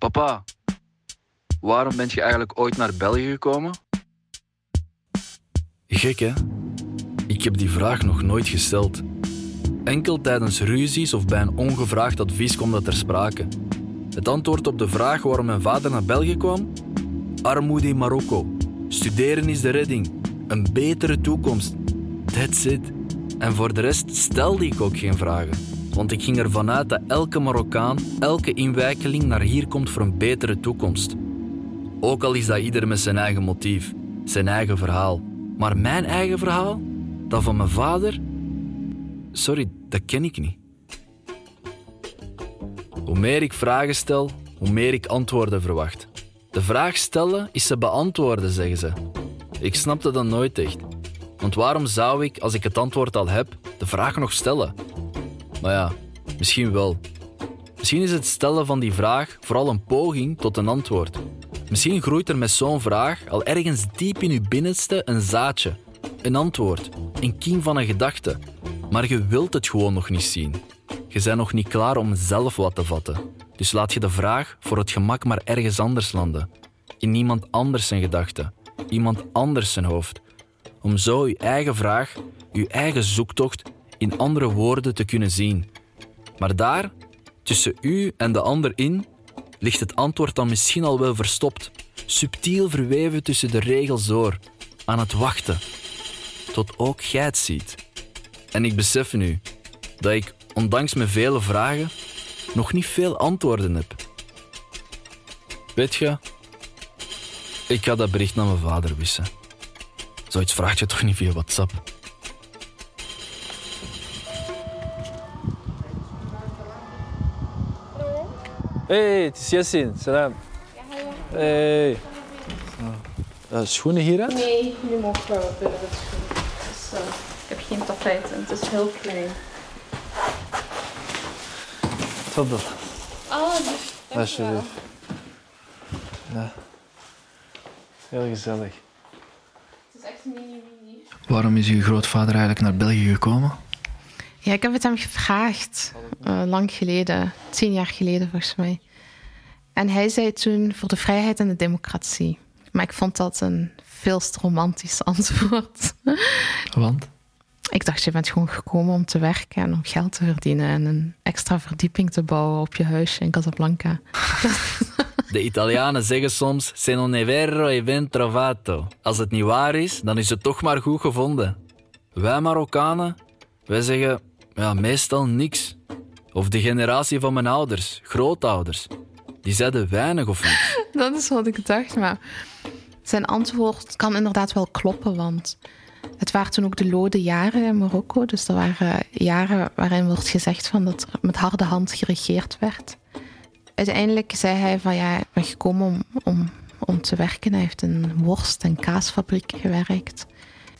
Papa, waarom bent je eigenlijk ooit naar België gekomen? Gek, hè? Ik heb die vraag nog nooit gesteld. Enkel tijdens ruzies of bij een ongevraagd advies komt dat ter sprake. Het antwoord op de vraag waarom mijn vader naar België kwam? Armoede in Marokko. Studeren is de redding. Een betere toekomst. That's it. En voor de rest stelde ik ook geen vragen. Want ik ging ervan uit dat elke Marokkaan, elke inwijkeling naar hier komt voor een betere toekomst. Ook al is dat ieder met zijn eigen motief, zijn eigen verhaal. Maar mijn eigen verhaal, dat van mijn vader, sorry, dat ken ik niet. Hoe meer ik vragen stel, hoe meer ik antwoorden verwacht. De vraag stellen is ze beantwoorden, zeggen ze. Ik snapte dat nooit echt. Want waarom zou ik, als ik het antwoord al heb, de vraag nog stellen? Maar ja, misschien wel. Misschien is het stellen van die vraag vooral een poging tot een antwoord. Misschien groeit er met zo'n vraag al ergens diep in uw binnenste een zaadje, een antwoord, een kiem van een gedachte. Maar je wilt het gewoon nog niet zien. Je bent nog niet klaar om zelf wat te vatten. Dus laat je de vraag voor het gemak maar ergens anders landen. In iemand anders zijn gedachten, iemand anders zijn hoofd. Om zo je eigen vraag, je eigen zoektocht in andere woorden te kunnen zien. Maar daar, tussen u en de ander in, ligt het antwoord dan misschien al wel verstopt, subtiel verweven tussen de regels door, aan het wachten, tot ook gij het ziet. En ik besef nu dat ik, ondanks mijn vele vragen, nog niet veel antwoorden heb. Weet je, ik ga dat bericht naar mijn vader wissen. Zoiets vraagt je toch niet via WhatsApp? Hey, het is Jessin. Salam. Hey. Uh, schoenen hier uit? Nee, nu mogen we binnen de schoen. Dus, uh, ik heb geen tapijt en het is heel klein. Tfaddel. Oh, dus, Alsjeblieft. Ja. Heel gezellig. Het is echt mini-mini. Waarom is uw grootvader eigenlijk naar België gekomen? Ja, ik heb het hem gevraagd. Uh, lang geleden. Tien jaar geleden volgens mij. En hij zei toen voor de vrijheid en de democratie. Maar ik vond dat een veel te romantisch antwoord. Want? Ik dacht, je bent gewoon gekomen om te werken en om geld te verdienen en een extra verdieping te bouwen op je huisje in Casablanca. De Italianen zeggen soms: Se non è vero è ben trovato. Als het niet waar is, dan is het toch maar goed gevonden. Wij Marokkanen, wij zeggen ja, meestal niks. Of de generatie van mijn ouders, grootouders. Die zeiden weinig of niks. Dat is wat ik dacht, maar zijn antwoord kan inderdaad wel kloppen, want het waren toen ook de lode jaren in Marokko. Dus er waren jaren waarin wordt gezegd van dat er met harde hand geregeerd werd. Uiteindelijk zei hij van ja, ik ben gekomen om, om, om te werken. Hij heeft in een worst- en kaasfabriek gewerkt.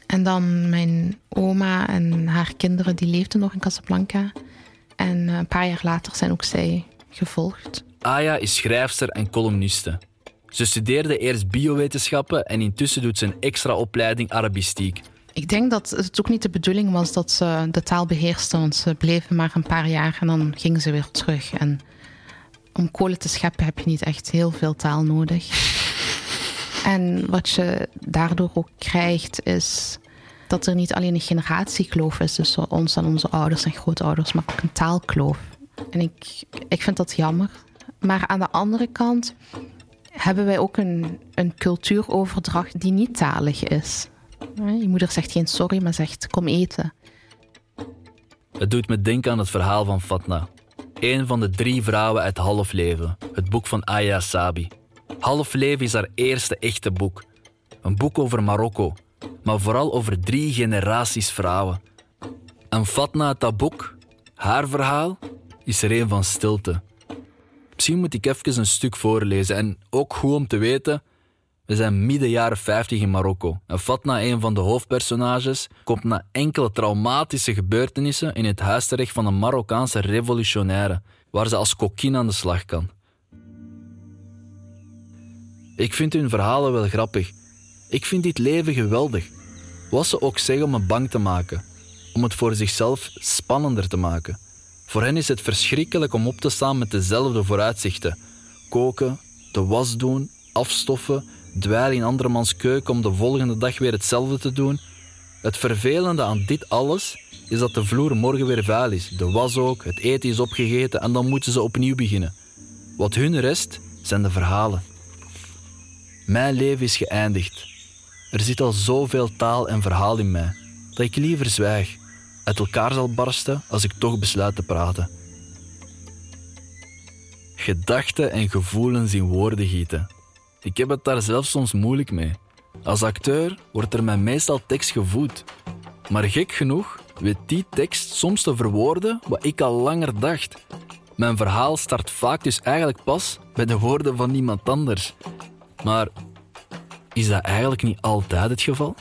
En dan mijn oma en haar kinderen, die leefden nog in Casablanca. En een paar jaar later zijn ook zij gevolgd. Aya is schrijfster en columniste. Ze studeerde eerst biowetenschappen en intussen doet ze een extra opleiding Arabistiek. Ik denk dat het ook niet de bedoeling was dat ze de taal beheersten, want ze bleven maar een paar jaar en dan gingen ze weer terug. En om kolen te scheppen heb je niet echt heel veel taal nodig. En wat je daardoor ook krijgt, is dat er niet alleen een generatiekloof is tussen ons en onze ouders en grootouders, maar ook een taalkloof. En ik, ik vind dat jammer. Maar aan de andere kant hebben wij ook een, een cultuuroverdracht die niet talig is. Je moeder zegt geen sorry, maar zegt kom eten. Het doet me denken aan het verhaal van Fatna. Een van de drie vrouwen uit Halfleven, het boek van Aya Sabi. Halfleven is haar eerste echte boek. Een boek over Marokko, maar vooral over drie generaties vrouwen. En Fatna, dat boek, haar verhaal, is er een van stilte. Misschien moet ik even een stuk voorlezen en ook goed om te weten, we zijn midden jaren 50 in Marokko. En Fatna, een van de hoofdpersonages, komt na enkele traumatische gebeurtenissen in het huis terecht van een Marokkaanse revolutionaire, waar ze als kokkin aan de slag kan. Ik vind hun verhalen wel grappig. Ik vind dit leven geweldig. Wat ze ook zeggen om me bang te maken, om het voor zichzelf spannender te maken. Voor hen is het verschrikkelijk om op te staan met dezelfde vooruitzichten, koken, de was doen, afstoffen, dweilen in andermans keuken om de volgende dag weer hetzelfde te doen. Het vervelende aan dit alles is dat de vloer morgen weer vuil is. De was ook, het eten is opgegeten en dan moeten ze opnieuw beginnen. Wat hun rest zijn de verhalen. Mijn leven is geëindigd. Er zit al zoveel taal en verhaal in mij dat ik liever zwijg, uit elkaar zal barsten als ik toch besluit te praten. Gedachten en gevoelens in woorden gieten. Ik heb het daar zelf soms moeilijk mee. Als acteur wordt er mij meestal tekst gevoed. Maar gek genoeg weet die tekst soms te verwoorden wat ik al langer dacht. Mijn verhaal start vaak dus eigenlijk pas bij de woorden van iemand anders. Maar is dat eigenlijk niet altijd het geval?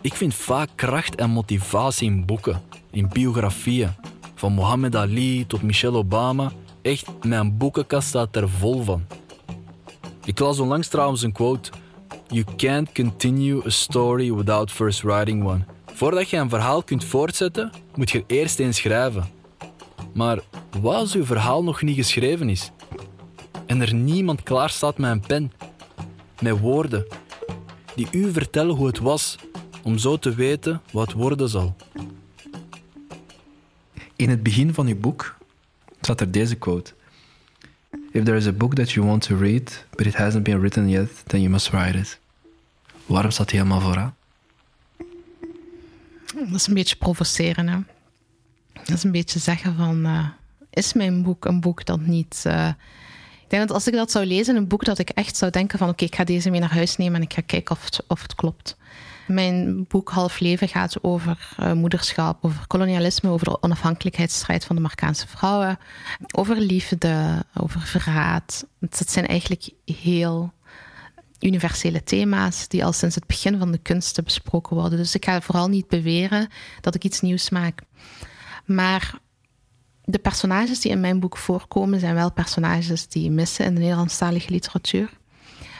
Ik vind vaak kracht en motivatie in boeken, in biografieën. Van Muhammad Ali tot Michelle Obama. Echt, mijn boekenkast staat er vol van. Ik las onlangs trouwens een quote. You can't continue a story without first writing one. Voordat je een verhaal kunt voortzetten, moet je eerst eens schrijven. Maar wat als uw verhaal nog niet geschreven is? En er niemand klaar staat met een pen, met woorden, die u vertellen hoe het was, om zo te weten wat worden zal. In het begin van uw boek staat er deze quote. If there is a book that you want to read, but it hasn't been written yet, then you must write it. Waarom staat die helemaal vooraan? Dat is een beetje provoceren. Hè? Dat is een beetje zeggen van... eh, is mijn boek een boek dat niet... eh, denk dat als ik dat zou lezen, een boek dat ik echt zou denken van... Oké, ik ga deze mee naar huis nemen en ik ga kijken of het, of het klopt. Mijn boek Half Leven gaat over eh, moederschap, over kolonialisme, over de onafhankelijkheidsstrijd van de Marokkaanse vrouwen, over liefde, over verraad. Het zijn eigenlijk heel universele thema's die al sinds het begin van de kunsten besproken worden. Dus ik ga vooral niet beweren dat ik iets nieuws maak. Maar de personages die in mijn boek voorkomen zijn wel personages die missen in de Nederlandstalige literatuur.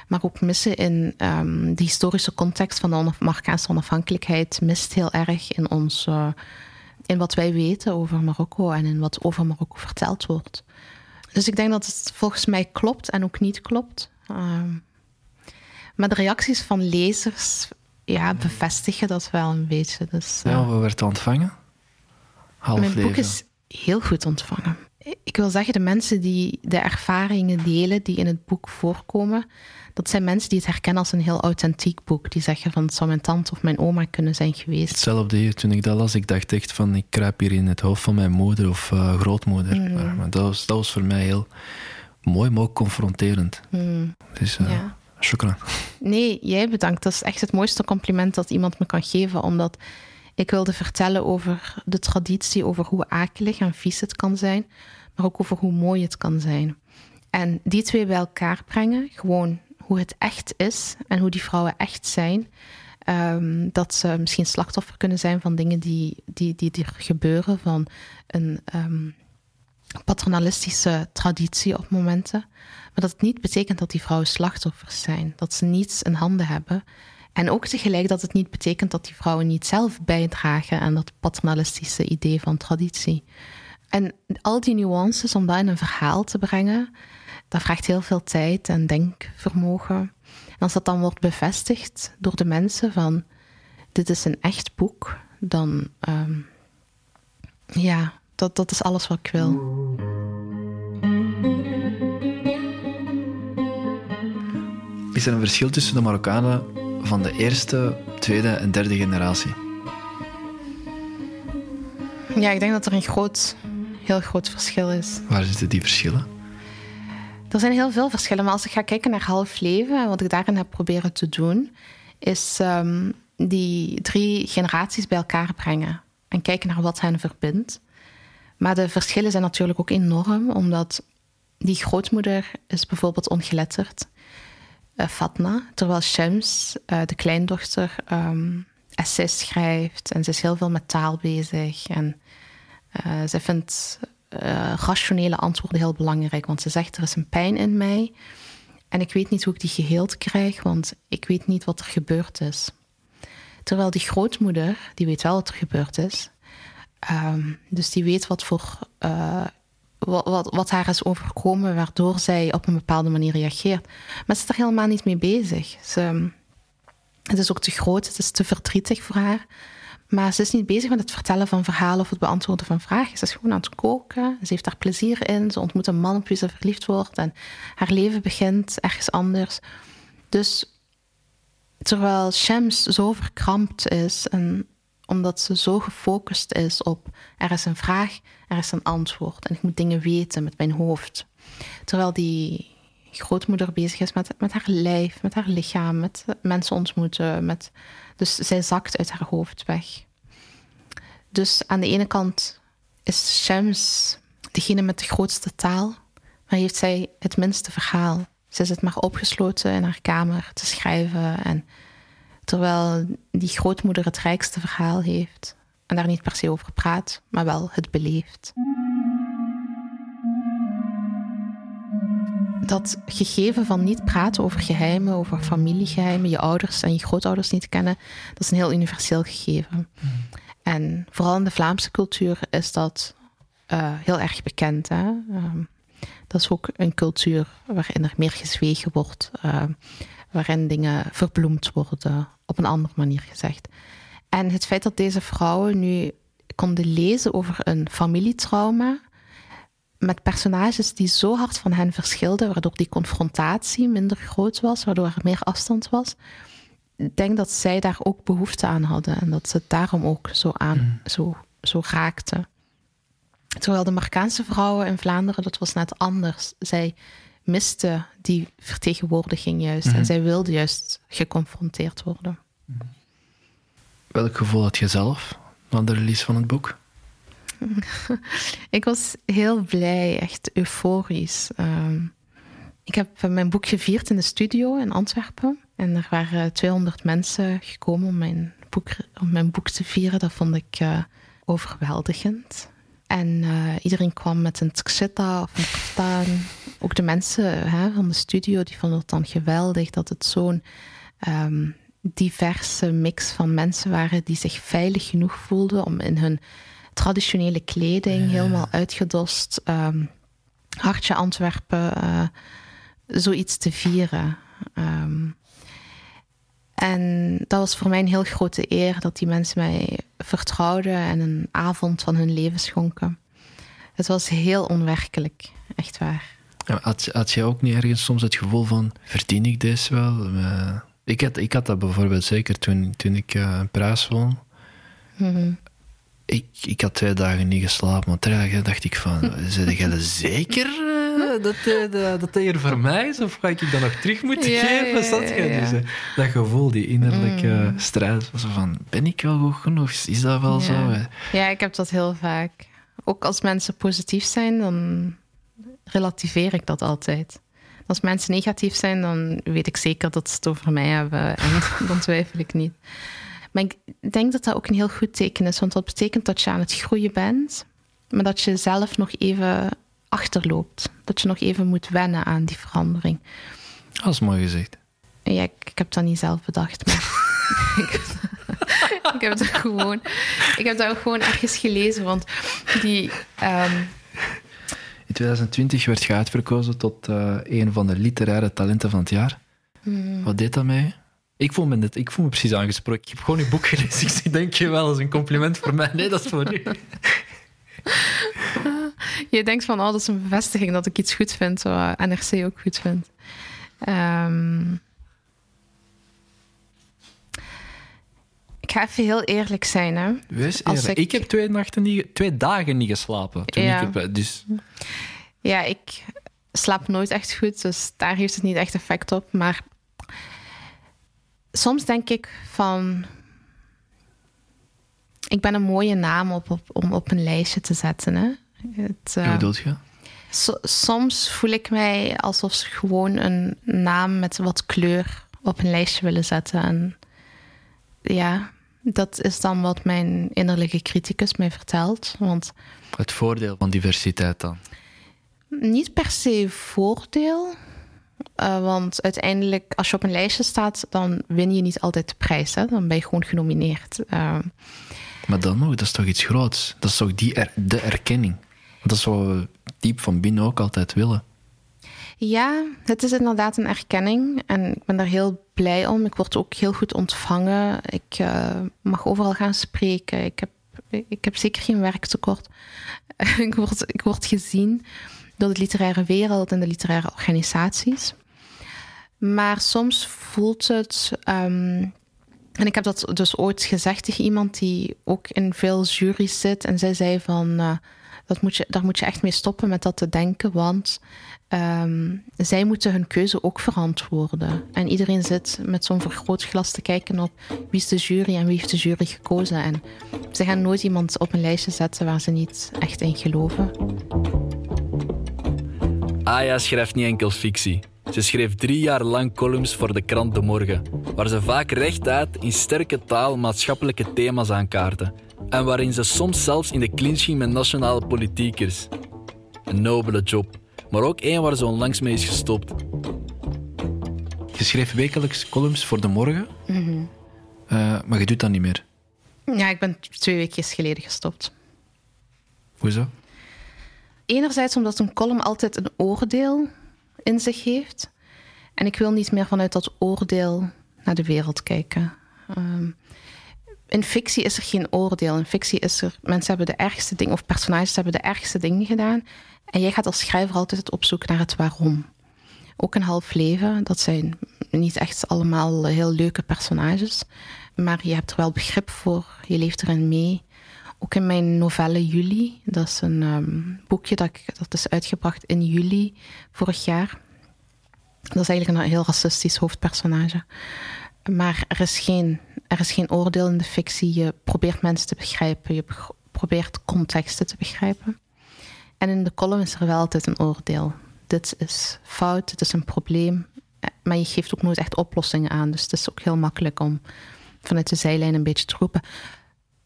Maar ook missen in ehm, de historische context van de onaf- Marokkaanse onafhankelijkheid. Mist heel erg in, ons, eh, in wat wij weten over Marokko en in wat over Marokko verteld wordt. Dus ik denk dat het volgens mij klopt en ook niet klopt. Ehm, maar de reacties van lezers ja, bevestigen dat wel een beetje. Dus, eh, Ja, hoe werd het ontvangen? Half mijn leven. boek is heel goed ontvangen. Ik wil zeggen, de mensen die de ervaringen delen die in het boek voorkomen, dat zijn mensen die het herkennen als een heel authentiek boek. Die zeggen van het zou mijn tante of mijn oma kunnen zijn geweest. Hetzelfde hier, toen ik dat las, ik dacht echt van ik kruip hier in het hoofd van mijn moeder of eh, grootmoeder. Mm. Maar, maar dat, was, dat was voor mij heel mooi, maar ook confronterend. Hmm, Dus uh, ja. shukran. Nee, jij bedankt. Dat is echt het mooiste compliment dat iemand me kan geven, omdat ik wilde vertellen over de traditie, over hoe akelig en vies het kan zijn, maar ook over hoe mooi het kan zijn. En die twee bij elkaar brengen, gewoon hoe het echt is en hoe die vrouwen echt zijn. Ehm, dat ze misschien slachtoffer kunnen zijn van dingen die, die, die er gebeuren, van een ehm, paternalistische traditie op momenten. Maar dat het niet betekent dat die vrouwen slachtoffers zijn, dat ze niets in handen hebben. En ook tegelijk dat het niet betekent dat die vrouwen niet zelf bijdragen aan dat paternalistische idee van traditie. En al die nuances om dat in een verhaal te brengen, dat vraagt heel veel tijd en denkvermogen. En als dat dan wordt bevestigd door de mensen van dit is een echt boek, dan ehm, ja, dat, dat is alles wat ik wil. Is er een verschil tussen de Marokkanen van de eerste, tweede en derde generatie? Ja, ik denk dat er een groot, heel groot verschil is. Waar zitten die verschillen? Er zijn heel veel verschillen, maar als ik ga kijken naar half leven en wat ik daarin heb proberen te doen, is ehm, die drie generaties bij elkaar brengen en kijken naar wat hen verbindt. Maar de verschillen zijn natuurlijk ook enorm, omdat die grootmoeder is bijvoorbeeld ongeletterd, Fatma, terwijl Shams, eh, de kleindochter, essays schrijft en ze is heel veel met taal bezig. En eh, ze vindt rationele antwoorden heel belangrijk, want ze zegt er is een pijn in mij en ik weet niet hoe ik die geheeld krijg, want ik weet niet wat er gebeurd is. Terwijl die grootmoeder, die weet wel wat er gebeurd is. Ehm, dus die weet wat voor, wat, wat, wat haar is overkomen, waardoor zij op een bepaalde manier reageert. Maar ze is er helemaal niet mee bezig. Ze, het is ook te groot, het is te verdrietig voor haar. Maar ze is niet bezig met het vertellen van verhalen of het beantwoorden van vragen. Ze is gewoon aan het koken. Ze heeft daar plezier in. Ze ontmoet een man op wie ze verliefd wordt. En haar leven begint ergens anders. Dus terwijl Shams zo verkrampt is en omdat ze zo gefocust is op er is een vraag, er is een antwoord en ik moet dingen weten met mijn hoofd. Terwijl die grootmoeder bezig is met, met haar lijf, met haar lichaam, met mensen ontmoeten. Met, dus zij zakt uit haar hoofd weg. Dus aan de ene kant is Shams degene met de grootste taal, maar heeft zij het minste verhaal. Ze zit maar opgesloten in haar kamer te schrijven en Terwijl die grootmoeder het rijkste verhaal heeft en daar niet per se over praat, maar wel het beleeft. Dat gegeven van niet praten over geheimen, over familiegeheimen, je ouders en je grootouders niet kennen, dat is een heel universeel gegeven. En vooral in de Vlaamse cultuur is dat uh, heel erg bekend. Hè? Um, dat is ook een cultuur waarin er meer gezwegen wordt. Uh, waarin dingen verbloemd worden, op een andere manier gezegd. En het feit dat deze vrouwen nu konden lezen over een familietrauma met personages die zo hard van hen verschilden, waardoor die confrontatie minder groot was, waardoor er meer afstand was. Ik denk dat zij daar ook behoefte aan hadden en dat ze het daarom ook zo, aan, mm. zo, zo raakten. Terwijl de Marokkaanse vrouwen in Vlaanderen, dat was net anders. Zij miste die vertegenwoordiging juist. En mhm. zij wilde juist geconfronteerd worden. Welk gevoel had je zelf na de release van het boek? ik was heel blij, echt euforisch. Ehm, ik heb mijn boek gevierd in de studio in Antwerpen. En er waren 200 mensen gekomen om mijn boek, om mijn boek te vieren. Dat vond ik uh, overweldigend. En uh, iedereen kwam met een txita of een kaftaan. Ook de mensen hè, van de studio die vonden het dan geweldig dat het zo'n um, diverse mix van mensen waren die zich veilig genoeg voelden om in hun traditionele kleding, helemaal uitgedost, um, hartje Antwerpen, uh, zoiets te vieren. Um, en dat was voor mij een heel grote eer dat die mensen mij vertrouwden en een avond van hun leven schonken. Het was heel onwerkelijk, echt waar. had, had jij ook niet ergens soms het gevoel van, verdien ik deze wel? Uh, ik, had, ik had dat bijvoorbeeld zeker toen, toen ik uh, in Prijs won. Mm ik, ik had twee dagen niet geslapen, maar dagen dacht ik van, zijn jij zeker uh, dat, dat, dat hier voor mij is? Of ga ik dat nog terug moeten geven? Ja, ja, dus, dat gevoel, die innerlijke mm. strijd, was van, ben ik wel goed genoeg? Is dat wel zo? Ja, ik heb dat heel vaak. Ook als mensen positief zijn, dan relativeer ik dat altijd. Als mensen negatief zijn, dan weet ik zeker dat ze het over mij hebben. En dan twijfel ik niet. Maar ik denk dat dat ook een heel goed teken is, want dat betekent dat je aan het groeien bent, maar dat je zelf nog even achterloopt. Dat je nog even moet wennen aan die verandering. Dat is mooi gezegd. Ja, ik, ik heb dat niet zelf bedacht, maar ik, heb dat gewoon, ik heb dat ook gewoon ergens gelezen, want die. Um... in 2020 werd je uitverkozen tot uh, een van de literaire talenten van het jaar. Mm. Wat deed dat mee? Ik voel me, net, ik voel me precies aangesproken. Ik heb gewoon je boek gelezen. Ik denk je wel, als een compliment voor mij. Nee, dat is voor u. Je denkt van, oh, dat is een bevestiging dat ik iets goed vind, zoals NRC ook goed vindt. Um, ik ga even heel eerlijk zijn. Hè. Wees ik... ik... heb twee, nachten niet, twee dagen niet geslapen. Toen ja. Ik heb, dus... ja, ik slaap nooit echt goed, dus daar heeft het niet echt effect op. Maar soms denk ik van. Ik ben een mooie naam op, op, om op een lijstje te zetten. Hè. Het, uh, bedoelt je? soms voel ik mij alsof ze gewoon een naam met wat kleur op een lijstje willen zetten. En ja, dat is dan wat mijn innerlijke criticus mij vertelt. Want het voordeel van diversiteit dan? Niet per se voordeel. Uh, want uiteindelijk, als je op een lijstje staat, dan win je niet altijd de prijs. Hè? Dan ben je gewoon genomineerd. Uh, maar dan nog, dat is toch iets groots? Dat is toch die er, de erkenning? Dat is zo diep van binnen ook altijd willen. Ja, het is inderdaad een erkenning en ik ben daar heel blij om. Ik word ook heel goed ontvangen. Ik uh, mag overal gaan spreken. Ik heb, ik heb zeker geen werktekort. ik, word, ik word gezien door de literaire wereld en de literaire organisaties. Maar soms voelt het. Um, en ik heb dat dus ooit gezegd tegen iemand die ook in veel juries zit. En zij zei van. Uh, dat moet je, daar moet je echt mee stoppen met dat te denken. Want um, zij moeten hun keuze ook verantwoorden. En iedereen zit met zo'n vergrootglas te kijken op wie is de jury en wie heeft de jury gekozen. En ze gaan nooit iemand op een lijstje zetten waar ze niet echt in geloven. Aya schrijft niet enkel fictie. Ze schreef drie jaar lang columns voor de krant De Morgen, waar ze vaak rechtuit in sterke taal maatschappelijke thema's aankaarten en waarin ze soms zelfs in de clinch ging met nationale politiekers. Een nobele job, maar ook één waar ze onlangs mee is gestopt. Je schreef wekelijks columns voor De Morgen, mm maar je doet dat niet meer. Ja, ik ben twee weken geleden gestopt. Hoezo? Enerzijds omdat een column altijd een oordeel in zich heeft. En ik wil niet meer vanuit dat oordeel naar de wereld kijken. Um, in fictie is er geen oordeel. In fictie is er, mensen hebben de ergste dingen, of personages hebben de ergste dingen gedaan. En jij gaat als schrijver altijd op zoek naar het waarom. Ook een half leven, dat zijn niet echt allemaal heel leuke personages. Maar je hebt er wel begrip voor, je leeft erin mee. Ook in mijn novelle Juli, dat is een um, boekje dat, dat is uitgebracht in juli vorig jaar. Dat is eigenlijk een heel racistisch hoofdpersonage. Maar er is, geen, er is geen oordeel in de fictie. Je probeert mensen te begrijpen, je probeert contexten te begrijpen. En in de column is er wel altijd een oordeel. Dit is fout, dit is een probleem. Eh, maar je geeft ook nooit echt oplossingen aan. Dus het is ook heel makkelijk om vanuit de zijlijn een beetje te roepen.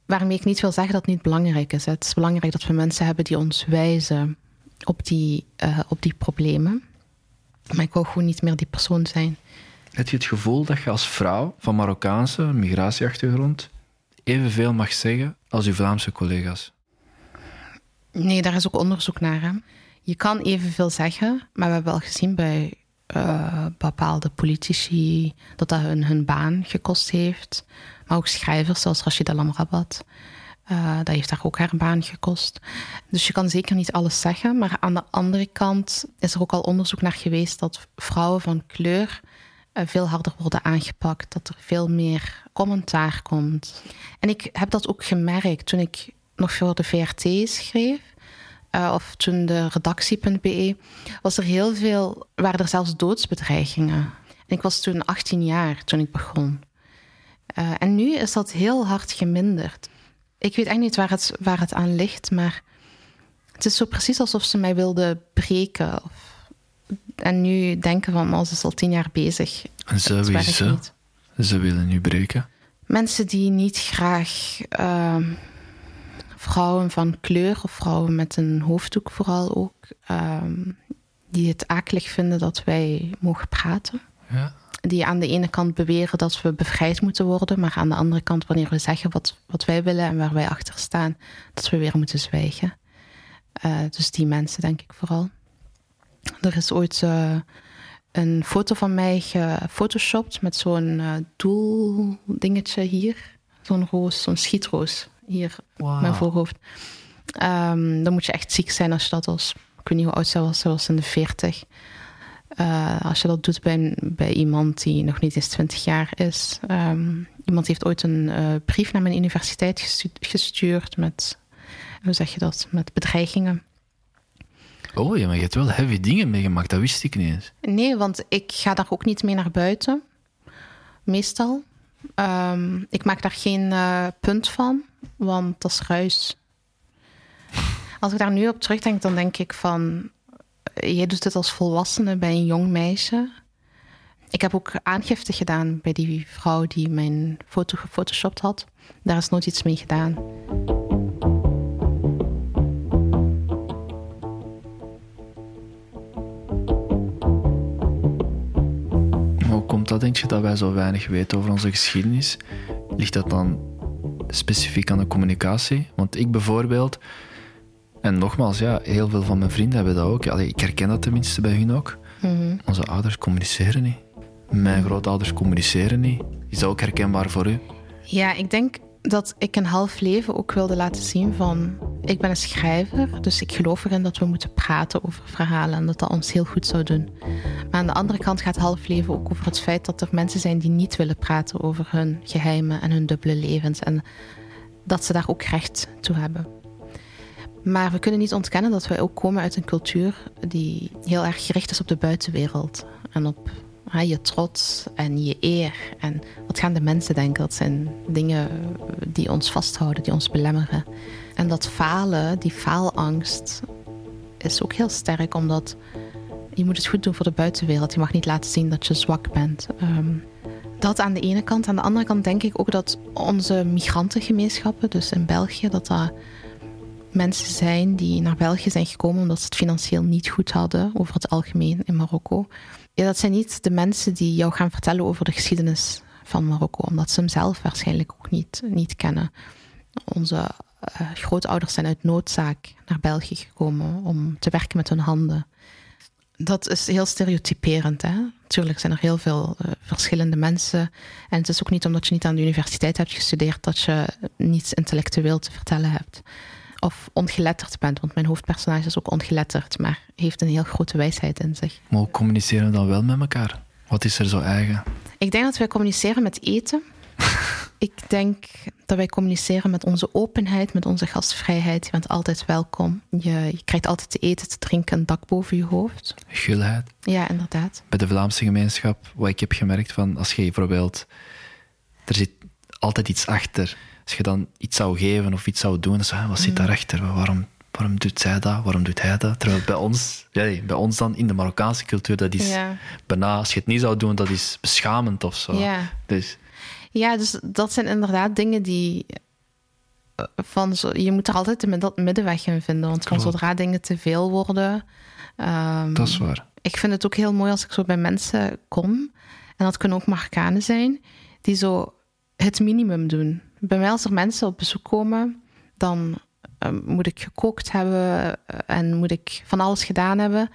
Waarmee ik niet wil zeggen dat het niet belangrijk is. Het is belangrijk dat we mensen hebben die ons wijzen op die, uh, op die problemen. Maar ik wou gewoon niet meer die persoon zijn. Heb je het gevoel dat je als vrouw van Marokkaanse migratieachtergrond evenveel mag zeggen als uw Vlaamse collega's? Nee, daar is ook onderzoek naar. Hè? Je kan evenveel zeggen, maar we hebben wel gezien bij uh, bepaalde politici dat dat hun, hun baan gekost heeft. Maar ook schrijvers zoals Rashida Lamrabat. Uh, dat heeft daar ook haar baan gekost. Dus je kan zeker niet alles zeggen. Maar aan de andere kant is er ook al onderzoek naar geweest dat vrouwen van kleur uh, veel harder worden aangepakt. Dat er veel meer commentaar komt. En ik heb dat ook gemerkt toen ik nog voor de VRT schreef. Uh, of toen de redactie.be, was er heel veel, waren er zelfs doodsbedreigingen. En ik was toen 18 jaar toen ik begon. Uh, en nu is dat heel hard geminderd. Ik weet echt niet waar het, waar het aan ligt, maar het is zo precies alsof ze mij wilden breken. Of, en nu denken van, oh, ze is al tien jaar bezig. En ze, wie ze? Ze willen nu breken? Mensen die niet graag uh, vrouwen van kleur of vrouwen met een hoofddoek vooral ook, uh, die het akelig vinden dat wij mogen praten. Ja die aan de ene kant beweren dat we bevrijd moeten worden, maar aan de andere kant, wanneer we zeggen wat, wat wij willen en waar wij achter staan, dat we weer moeten zwijgen. Uh, dus die mensen, denk ik vooral. Er is ooit uh, een foto van mij gefotoshopt met zo'n uh, doeldingetje hier. Zo'n roos, zo'n schietroos hier wow. op mijn voorhoofd. Um, dan moet je echt ziek zijn als je dat als. Ik weet niet hoe oud zij was, zij was in de 40. Uh, als je dat doet bij, bij iemand die nog niet eens 20 jaar is. Um, iemand heeft ooit een uh, brief naar mijn universiteit gestu gestuurd met, hoe zeg je dat, met bedreigingen. Oh ja, maar je hebt wel heavy dingen meegemaakt, dat wist ik niet eens. Nee, want ik ga daar ook niet mee naar buiten, meestal. Um, ik maak daar geen uh, punt van, want dat is ruis. Als ik daar nu op terugdenk, dan denk ik van jij doet het als volwassene bij een jong meisje. Ik heb ook aangifte gedaan bij die vrouw die mijn foto gefotoshopt had. Daar is nooit iets mee gedaan. hoe komt dat, denk je, dat wij zo weinig weten over onze geschiedenis? Ligt dat dan specifiek aan de communicatie? Want ik bijvoorbeeld En nogmaals, ja, heel veel van mijn vrienden hebben dat ook. Allee, ik herken dat tenminste bij hun ook. Mhm. Onze ouders communiceren niet. Mijn grootouders communiceren niet. Is dat ook herkenbaar voor u? Ja, ik denk dat ik een half leven ook wilde laten zien van... Ik ben een schrijver, dus ik geloof erin dat we moeten praten over verhalen... en dat dat ons heel goed zou doen. Maar aan de andere kant gaat half leven ook over het feit... dat er mensen zijn die niet willen praten over hun geheimen en hun dubbele levens... en dat ze daar ook recht toe hebben. Maar we kunnen niet ontkennen dat wij ook komen uit een cultuur... die heel erg gericht is op de buitenwereld en op hè, je trots en je eer. En wat gaan de mensen denken? Dat zijn dingen die ons vasthouden, die ons belemmeren. En dat falen, die faalangst, is ook heel sterk, omdat je moet het goed doen voor de buitenwereld. Je mag niet laten zien dat je zwak bent. Ehm, dat aan de ene kant. Aan de andere kant denk ik ook dat onze migrantengemeenschappen, dus in België, dat dat mensen zijn die naar België zijn gekomen omdat ze het financieel niet goed hadden, over het algemeen in Marokko. Ja, dat zijn niet de mensen die jou gaan vertellen over de geschiedenis van Marokko, omdat ze hem zelf waarschijnlijk ook niet, niet kennen. Onze uh, grootouders zijn uit noodzaak naar België gekomen om te werken met hun handen. Dat is heel stereotyperend. Hè? Natuurlijk zijn er heel veel uh, verschillende mensen. En het is ook niet omdat je niet aan de universiteit hebt gestudeerd dat je niets intellectueel te vertellen hebt of ongeletterd bent. Want mijn hoofdpersonage is ook ongeletterd, maar heeft een heel grote wijsheid in zich. Maar hoe communiceren we dan wel met elkaar? Wat is er zo eigen? Ik denk dat wij communiceren met eten. ik denk dat wij communiceren met onze openheid, met onze gastvrijheid. Je bent altijd welkom. Je, je krijgt altijd te eten, te drinken, een dak boven je hoofd. Gulheid. Ja, inderdaad. Bij de Vlaamse gemeenschap, wat ik heb gemerkt van als je bijvoorbeeld. Er zit altijd iets achter als je dan iets zou geven of iets zou doen, dan zou je, wat zit daarachter? Waarom, waarom doet zij dat? Waarom doet hij dat? Terwijl bij ons, ja, bij ons dan in de Marokkaanse cultuur, dat is Ja. bijna, als je het niet zou doen, dat is beschamend of zo. Ja. Dus Ja, dus dat zijn inderdaad dingen die. eh, Van zo, je moet er altijd de middenweg in vinden. Want van zodra dingen te veel worden. ehm, dat is waar. ik vind het ook heel mooi als ik zo bij mensen kom. En dat kunnen ook Marokkanen zijn. Die zo het minimum doen. Bij mij als er mensen op bezoek komen. Dan eh, moet ik gekookt hebben. eh, en moet ik van alles gedaan hebben.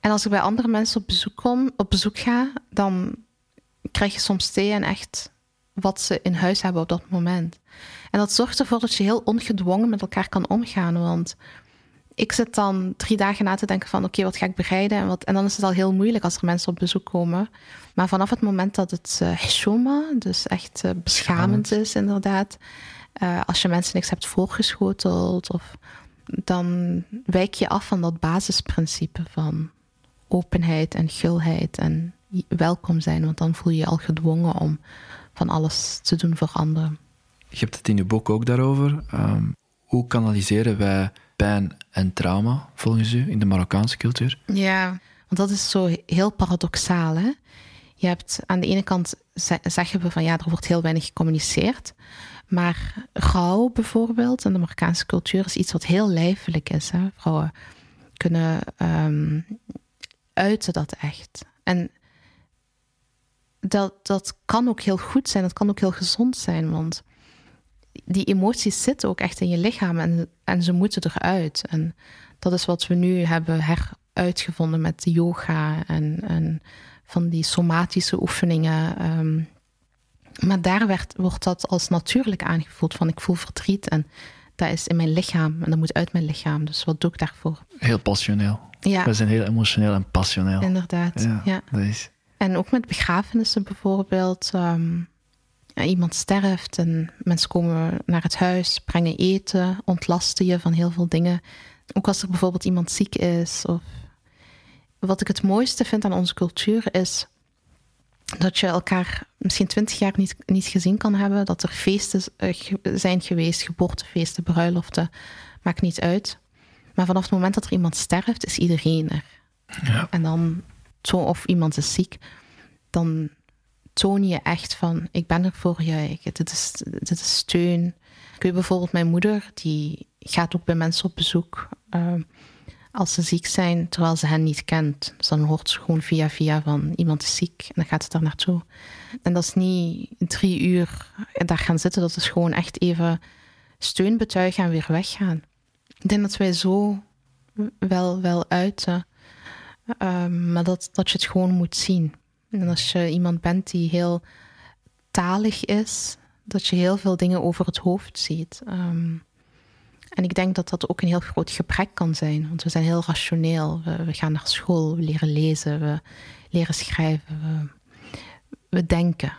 En als ik bij andere mensen op bezoek kom, op bezoek ga, dan krijg je soms thee en echt wat ze in huis hebben op dat moment. En dat zorgt ervoor dat je heel ongedwongen met elkaar kan omgaan. Want ik zit dan drie dagen na te denken van oké, wat ga ik bereiden? En, wat, en dan is het al heel moeilijk als er mensen op bezoek komen. Maar vanaf het moment dat het hishoma, dus echt eh, beschamend is inderdaad. eh, als je mensen niks hebt voorgeschoteld, of, dan wijk je af van dat basisprincipe van openheid en gulheid en welkom zijn. Want dan voel je je al gedwongen om van alles te doen voor anderen. Je hebt het in je boek ook daarover. Ehm, hoe kanaliseren wij pijn en trauma, volgens u, in de Marokkaanse cultuur? Ja, want dat is zo heel paradoxaal. Hè? Je hebt aan de ene kant ze- zeggen we van ja, er wordt heel weinig gecommuniceerd. Maar rouw bijvoorbeeld in de Marokkaanse cultuur is iets wat heel lijfelijk is. Hè? Vrouwen kunnen ehm, uiten dat echt. En dat, dat kan ook heel goed zijn, dat kan ook heel gezond zijn, want die emoties zitten ook echt in je lichaam en, en ze moeten eruit. En dat is wat we nu hebben heruitgevonden met yoga en, en van die somatische oefeningen. ehm. maar daar werd, wordt dat als natuurlijk aangevoeld van ik voel verdriet en dat is in mijn lichaam en dat moet uit mijn lichaam. Dus wat doe ik daarvoor? Heel passioneel. Ja, Wij zijn heel emotioneel en passioneel. inderdaad. ja, ja. dat is... En ook met begrafenissen bijvoorbeeld. ja, iemand sterft en mensen komen naar het huis, brengen eten, ontlasten je van heel veel dingen. Ook als er bijvoorbeeld iemand ziek is. Of... Wat ik het mooiste vind aan onze cultuur is dat je elkaar misschien twintig jaar niet, niet gezien kan hebben. Dat er feesten eh, zijn geweest, geboortefeesten, bruiloften, maakt niet uit. Maar vanaf het moment dat er iemand sterft, is iedereen er. Ja. En dan, zo, of iemand is ziek, dan toon je echt van: ik ben er voor je, ik, dit, is, dit is steun. Ik weet bijvoorbeeld, mijn moeder, die gaat ook bij mensen op bezoek eh, als ze ziek zijn, terwijl ze hen niet kent. Dus dan hoort ze gewoon via via van iemand is ziek en dan gaat ze daar naartoe. En dat is niet drie uur daar gaan zitten, dat is gewoon echt even steun betuigen en weer weggaan. Ik denk dat wij zo wel, wel uiten, ehm, maar dat, dat je het gewoon moet zien. En als je iemand bent die heel talig is, dat je heel veel dingen over het hoofd ziet. Ehm, en ik denk dat dat ook een heel groot gebrek kan zijn, want we zijn heel rationeel. We, gaan naar school, we leren lezen, we leren schrijven, we, we denken.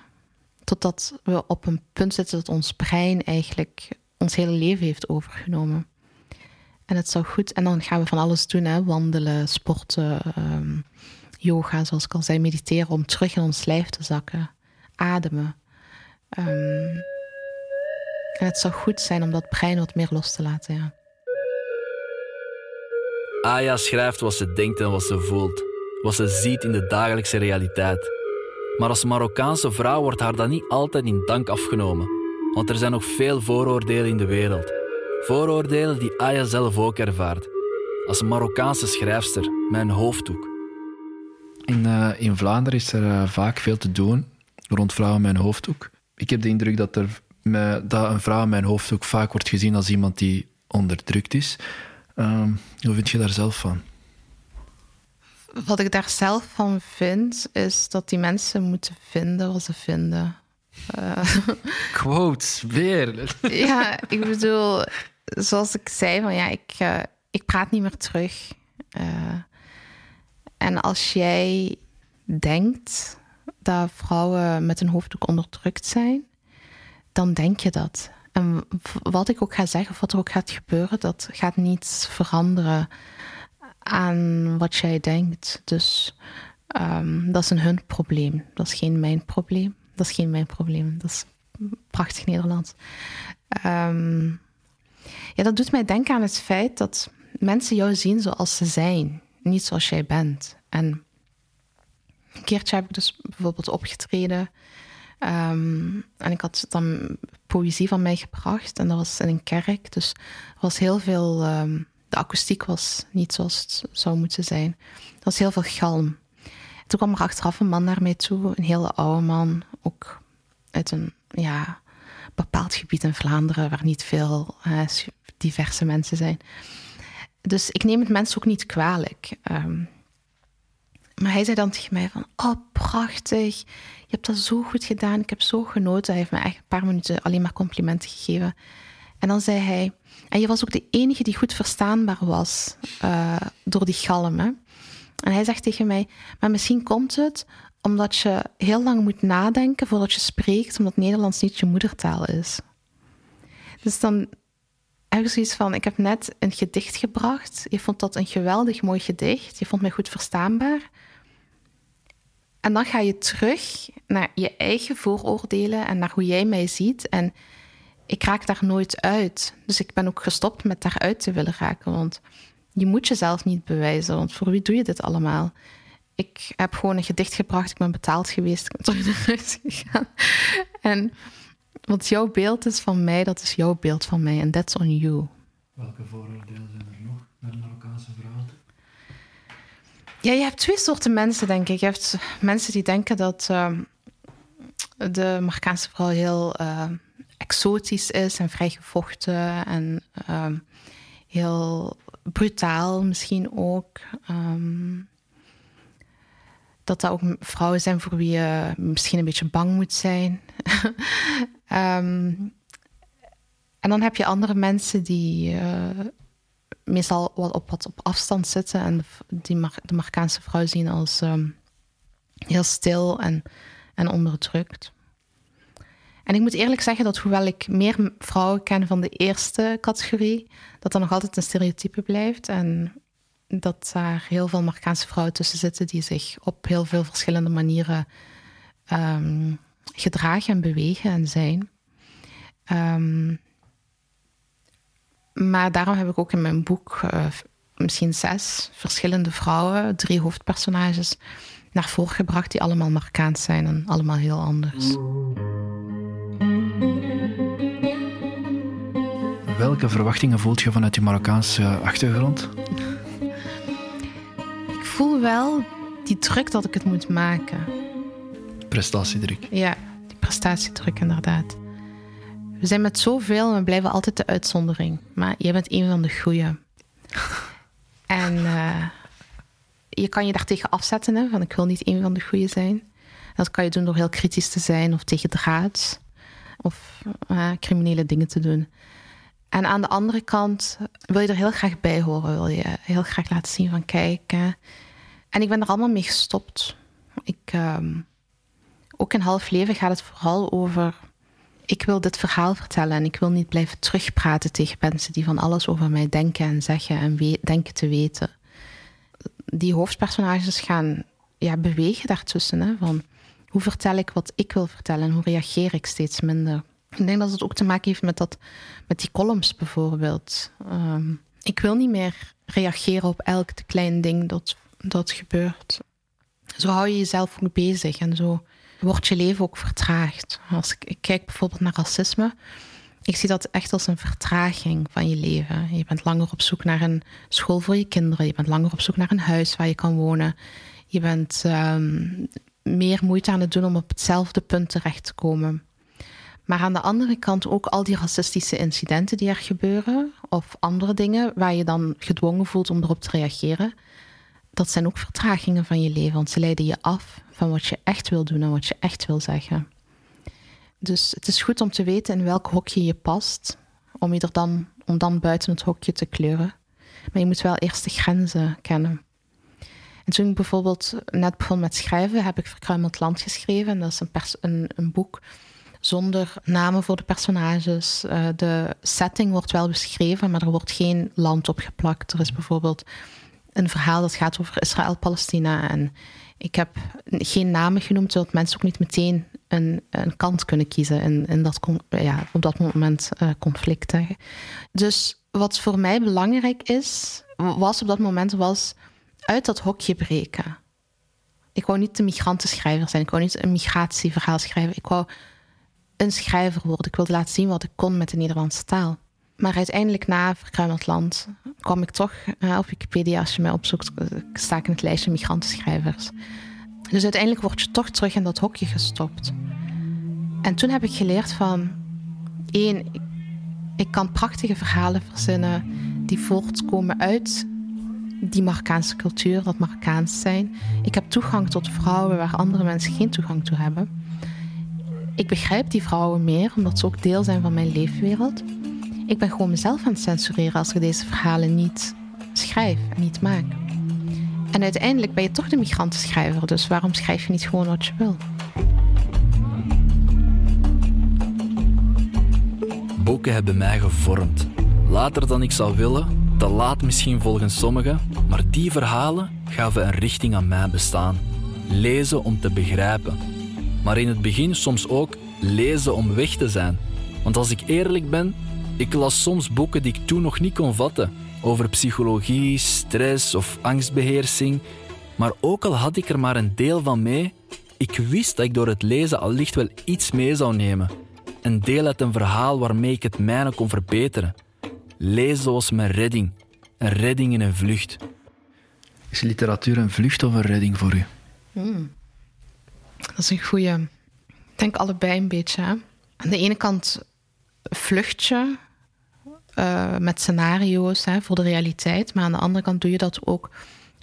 Totdat we op een punt zitten dat ons brein eigenlijk ons hele leven heeft overgenomen. En het zou goed, en dan gaan we van alles doen: hè? wandelen, sporten, um, yoga, zoals ik al mediteren, om terug in ons lijf te zakken, ademen. Um, en het zou goed zijn om dat brein wat meer los te laten. Ja. Aya schrijft wat ze denkt en wat ze voelt, wat ze ziet in de dagelijkse realiteit. Maar als Marokkaanse vrouw wordt haar dat niet altijd in dank afgenomen, want er zijn nog veel vooroordelen in de wereld. Vooroordelen die Aya zelf ook ervaart. Als Marokkaanse schrijfster een hoofddoek. In, uh, in Vlaanderen is er uh, vaak veel te doen rond vrouwen met een hoofddoek. Ik heb de indruk dat, er, dat een vrouw met een hoofddoek vaak wordt gezien als iemand die onderdrukt is. Uh, hoe vind je daar zelf van? Wat ik daar zelf van vind, is dat die mensen moeten vinden wat ze vinden. Uh, Quotes, weer. ja, ik bedoel, zoals ik zei, van ja, ik, uh, ik praat niet meer terug. Uh, en als jij denkt dat vrouwen met een hoofddoek onderdrukt zijn, dan denk je dat. En wat ik ook ga zeggen, of wat er ook gaat gebeuren, dat gaat niets veranderen aan wat jij denkt. Dus um, dat is een hun probleem. Dat is geen mijn probleem. Dat is geen mijn probleem. Dat is prachtig Nederlands. Um, ja, dat doet mij denken aan het feit dat mensen jou zien zoals ze zijn, niet zoals jij bent. En een keertje heb ik dus bijvoorbeeld opgetreden. Um, en ik had dan poëzie van mij gebracht. En dat was in een kerk. Dus er was heel veel. Um, de akoestiek was niet zoals het zou moeten zijn. Er was heel veel galm. Toen kwam er achteraf een man naar mij toe, een hele oude man, ook uit een ja, bepaald gebied in Vlaanderen waar niet veel diverse mensen zijn. Dus ik neem het mensen ook niet kwalijk. Um, maar hij zei dan tegen mij van, oh prachtig, je hebt dat zo goed gedaan, ik heb zo genoten. Hij heeft me echt een paar minuten alleen maar complimenten gegeven. En dan zei hij, en je was ook de enige die goed verstaanbaar was uh, door die galm. Hè? En hij zegt tegen mij, maar misschien komt het omdat je heel lang moet nadenken voordat je spreekt, omdat Nederlands niet je moedertaal is. Dus dan ik zoiets van, ik heb net een gedicht gebracht. Je vond dat een geweldig mooi gedicht. Je vond mij goed verstaanbaar. En dan ga je terug naar je eigen vooroordelen en naar hoe jij mij ziet. En ik raak daar nooit uit. Dus ik ben ook gestopt met daaruit te willen raken. Want je moet jezelf niet bewijzen. Want voor wie doe je dit allemaal? Ik heb gewoon een gedicht gebracht. Ik ben betaald geweest. Ik ben terug naar huis gegaan. En wat jouw beeld is van mij, dat is jouw beeld van mij. En that's on you. Welke vooroordelen zijn er nog naar Marokkaanse vrouwen? Ja, je hebt twee soorten mensen, denk ik. Je hebt mensen die denken dat uh, de Marokkaanse vrouw heel uh, exotisch is en vrijgevochten en uh, heel brutaal misschien ook. Um, dat dat ook vrouwen zijn voor wie je misschien een beetje bang moet zijn. um, en dan heb je andere mensen die uh, meestal wat op, wat op afstand zitten en die de Marokkaanse vrouw zien als um, heel stil en, en onderdrukt. En ik moet eerlijk zeggen dat hoewel ik meer vrouwen ken van de eerste categorie, dat er nog altijd een stereotype blijft. En dat daar heel veel Marokkaanse vrouwen tussen zitten die zich op heel veel verschillende manieren um, gedragen en bewegen en zijn. Um, maar daarom heb ik ook in mijn boek uh, misschien zes verschillende vrouwen, drie hoofdpersonages, naar voren gebracht die allemaal Marokkaans zijn en allemaal heel anders. Welke verwachtingen voelt je vanuit je Marokkaanse achtergrond? Voel wel die druk dat ik het moet maken. Prestatiedruk. Ja, die prestatiedruk inderdaad. We zijn met zoveel en we blijven altijd de uitzondering. Maar jij bent een van de goeie. en uh, je kan je daartegen afzetten, hè, van ik wil niet een van de goeie zijn. Dat kan je doen door heel kritisch te zijn of tegen draad. Of uh, criminele dingen te doen. En aan de andere kant wil je er heel graag bij horen. Wil je heel graag laten zien van kijk. En ik ben er allemaal mee gestopt. Ik, uh, ook in half leven gaat het vooral over. Ik wil dit verhaal vertellen en ik wil niet blijven terugpraten tegen mensen die van alles over mij denken en zeggen en denken te weten. Die hoofdpersonages gaan ja, bewegen daartussen. Hè, van hoe vertel ik wat ik wil vertellen en hoe reageer ik steeds minder. Ik denk dat het ook te maken heeft met, dat, met die columns bijvoorbeeld. Um, ik wil niet meer reageren op elk klein ding dat, dat gebeurt. Zo hou je jezelf ook bezig en zo wordt je leven ook vertraagd. Als ik, ik kijk bijvoorbeeld naar racisme, ik zie dat echt als een vertraging van je leven. Je bent langer op zoek naar een school voor je kinderen, je bent langer op zoek naar een huis waar je kan wonen. Je bent um, meer moeite aan het doen om op hetzelfde punt terecht te komen. Maar aan de andere kant ook al die racistische incidenten die er gebeuren, of andere dingen waar je dan gedwongen voelt om erop te reageren, dat zijn ook vertragingen van je leven, want ze leiden je af van wat je echt wil doen en wat je echt wil zeggen. Dus het is goed om te weten in welk hokje je past, om, je er dan, om dan buiten het hokje te kleuren. Maar je moet wel eerst de grenzen kennen. En toen ik bijvoorbeeld net begon met schrijven, heb ik Verkruimeld Land geschreven. En dat is een, een, een boek zonder namen voor de personages. Uh, de setting wordt wel beschreven, maar er wordt geen land op geplakt. Er is bijvoorbeeld een verhaal dat gaat over Israël-Palestina. En ik heb geen namen genoemd, zodat mensen ook niet meteen een, een kant kunnen kiezen in, dat, ja, op dat moment uh, conflict. Dus wat voor mij belangrijk is, was op dat moment, was uit dat hokje breken. Ik wou niet de migrantenschrijver zijn. Ik wou niet een migratieverhaal schrijven. Ik wou een schrijver worden. Ik wilde laten zien wat ik kon met de Nederlandse taal. Maar uiteindelijk na Verkruimeld Land kwam ik toch uh, op Wikipedia, als je mij opzoekt, sta ik in het lijstje migrantenschrijvers. Dus uiteindelijk word je toch terug in dat hokje gestopt. En toen heb ik geleerd van, één, ik, ik kan prachtige verhalen verzinnen die voortkomen uit die Marokkaanse cultuur, dat Marokkaans zijn. Ik heb toegang tot vrouwen waar andere mensen geen toegang toe hebben. Ik begrijp die vrouwen meer, omdat ze ook deel zijn van mijn leefwereld. Ik ben gewoon mezelf aan het censureren als ik deze verhalen niet schrijf en niet maak. En uiteindelijk ben je toch de migrantenschrijver, dus waarom schrijf je niet gewoon wat je wil? Boeken hebben mij gevormd. Later dan ik zou willen, te laat misschien volgens sommigen, maar die verhalen gaven een richting aan mijn bestaan. Lezen om te begrijpen. Maar in het begin soms ook lezen om weg te zijn. Want als ik eerlijk ben, ik las soms boeken die ik toen nog niet kon vatten. Over psychologie, stress of angstbeheersing. Maar ook al had ik er maar een deel van mee, ik wist dat ik door het lezen allicht wel iets mee zou nemen. Een deel uit een verhaal waarmee ik het mijne kon verbeteren. Lezen was mijn redding. Een redding in een vlucht. Is literatuur een vlucht of een redding voor u? Hmm. Dat is een goeie. Ik denk allebei een beetje. Hè? Aan de ene kant vlucht je uh, met scenario's hè, voor de realiteit. Maar aan de andere kant doe je dat ook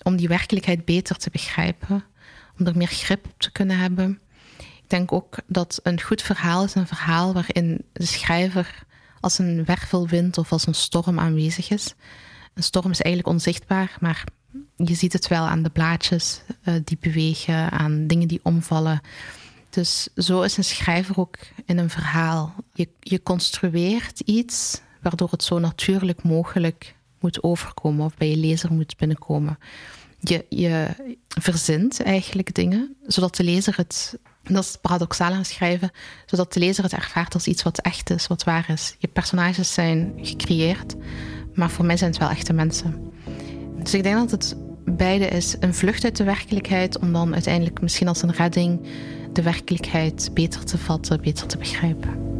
om die werkelijkheid beter te begrijpen. Om er meer grip op te kunnen hebben. Ik denk ook dat een goed verhaal is een verhaal waarin de schrijver als een wervelwind of als een storm aanwezig is. Een storm is eigenlijk onzichtbaar, maar je ziet het wel aan de blaadjes uh, die bewegen, aan dingen die omvallen. Dus zo is een schrijver ook in een verhaal. Je, je construeert iets waardoor het zo natuurlijk mogelijk moet overkomen of bij je lezer moet binnenkomen. Je, je verzint eigenlijk dingen, zodat de lezer het dat is paradoxaal aan schrijven, zodat de lezer het ervaart als iets wat echt is, wat waar is. Je personages zijn gecreëerd, maar voor mij zijn het wel echte mensen. Dus ik denk dat het beide is een vlucht uit de werkelijkheid, om dan uiteindelijk misschien als een redding de werkelijkheid beter te vatten, beter te begrijpen.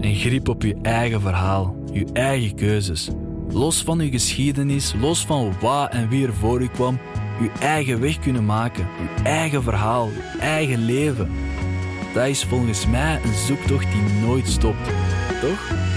Een grip op je eigen verhaal, je eigen keuzes. Los van je geschiedenis, los van waar en wie er voor u kwam, je eigen weg kunnen maken, je eigen verhaal, je eigen leven. Dat is volgens mij een zoektocht die nooit stopt. Toch?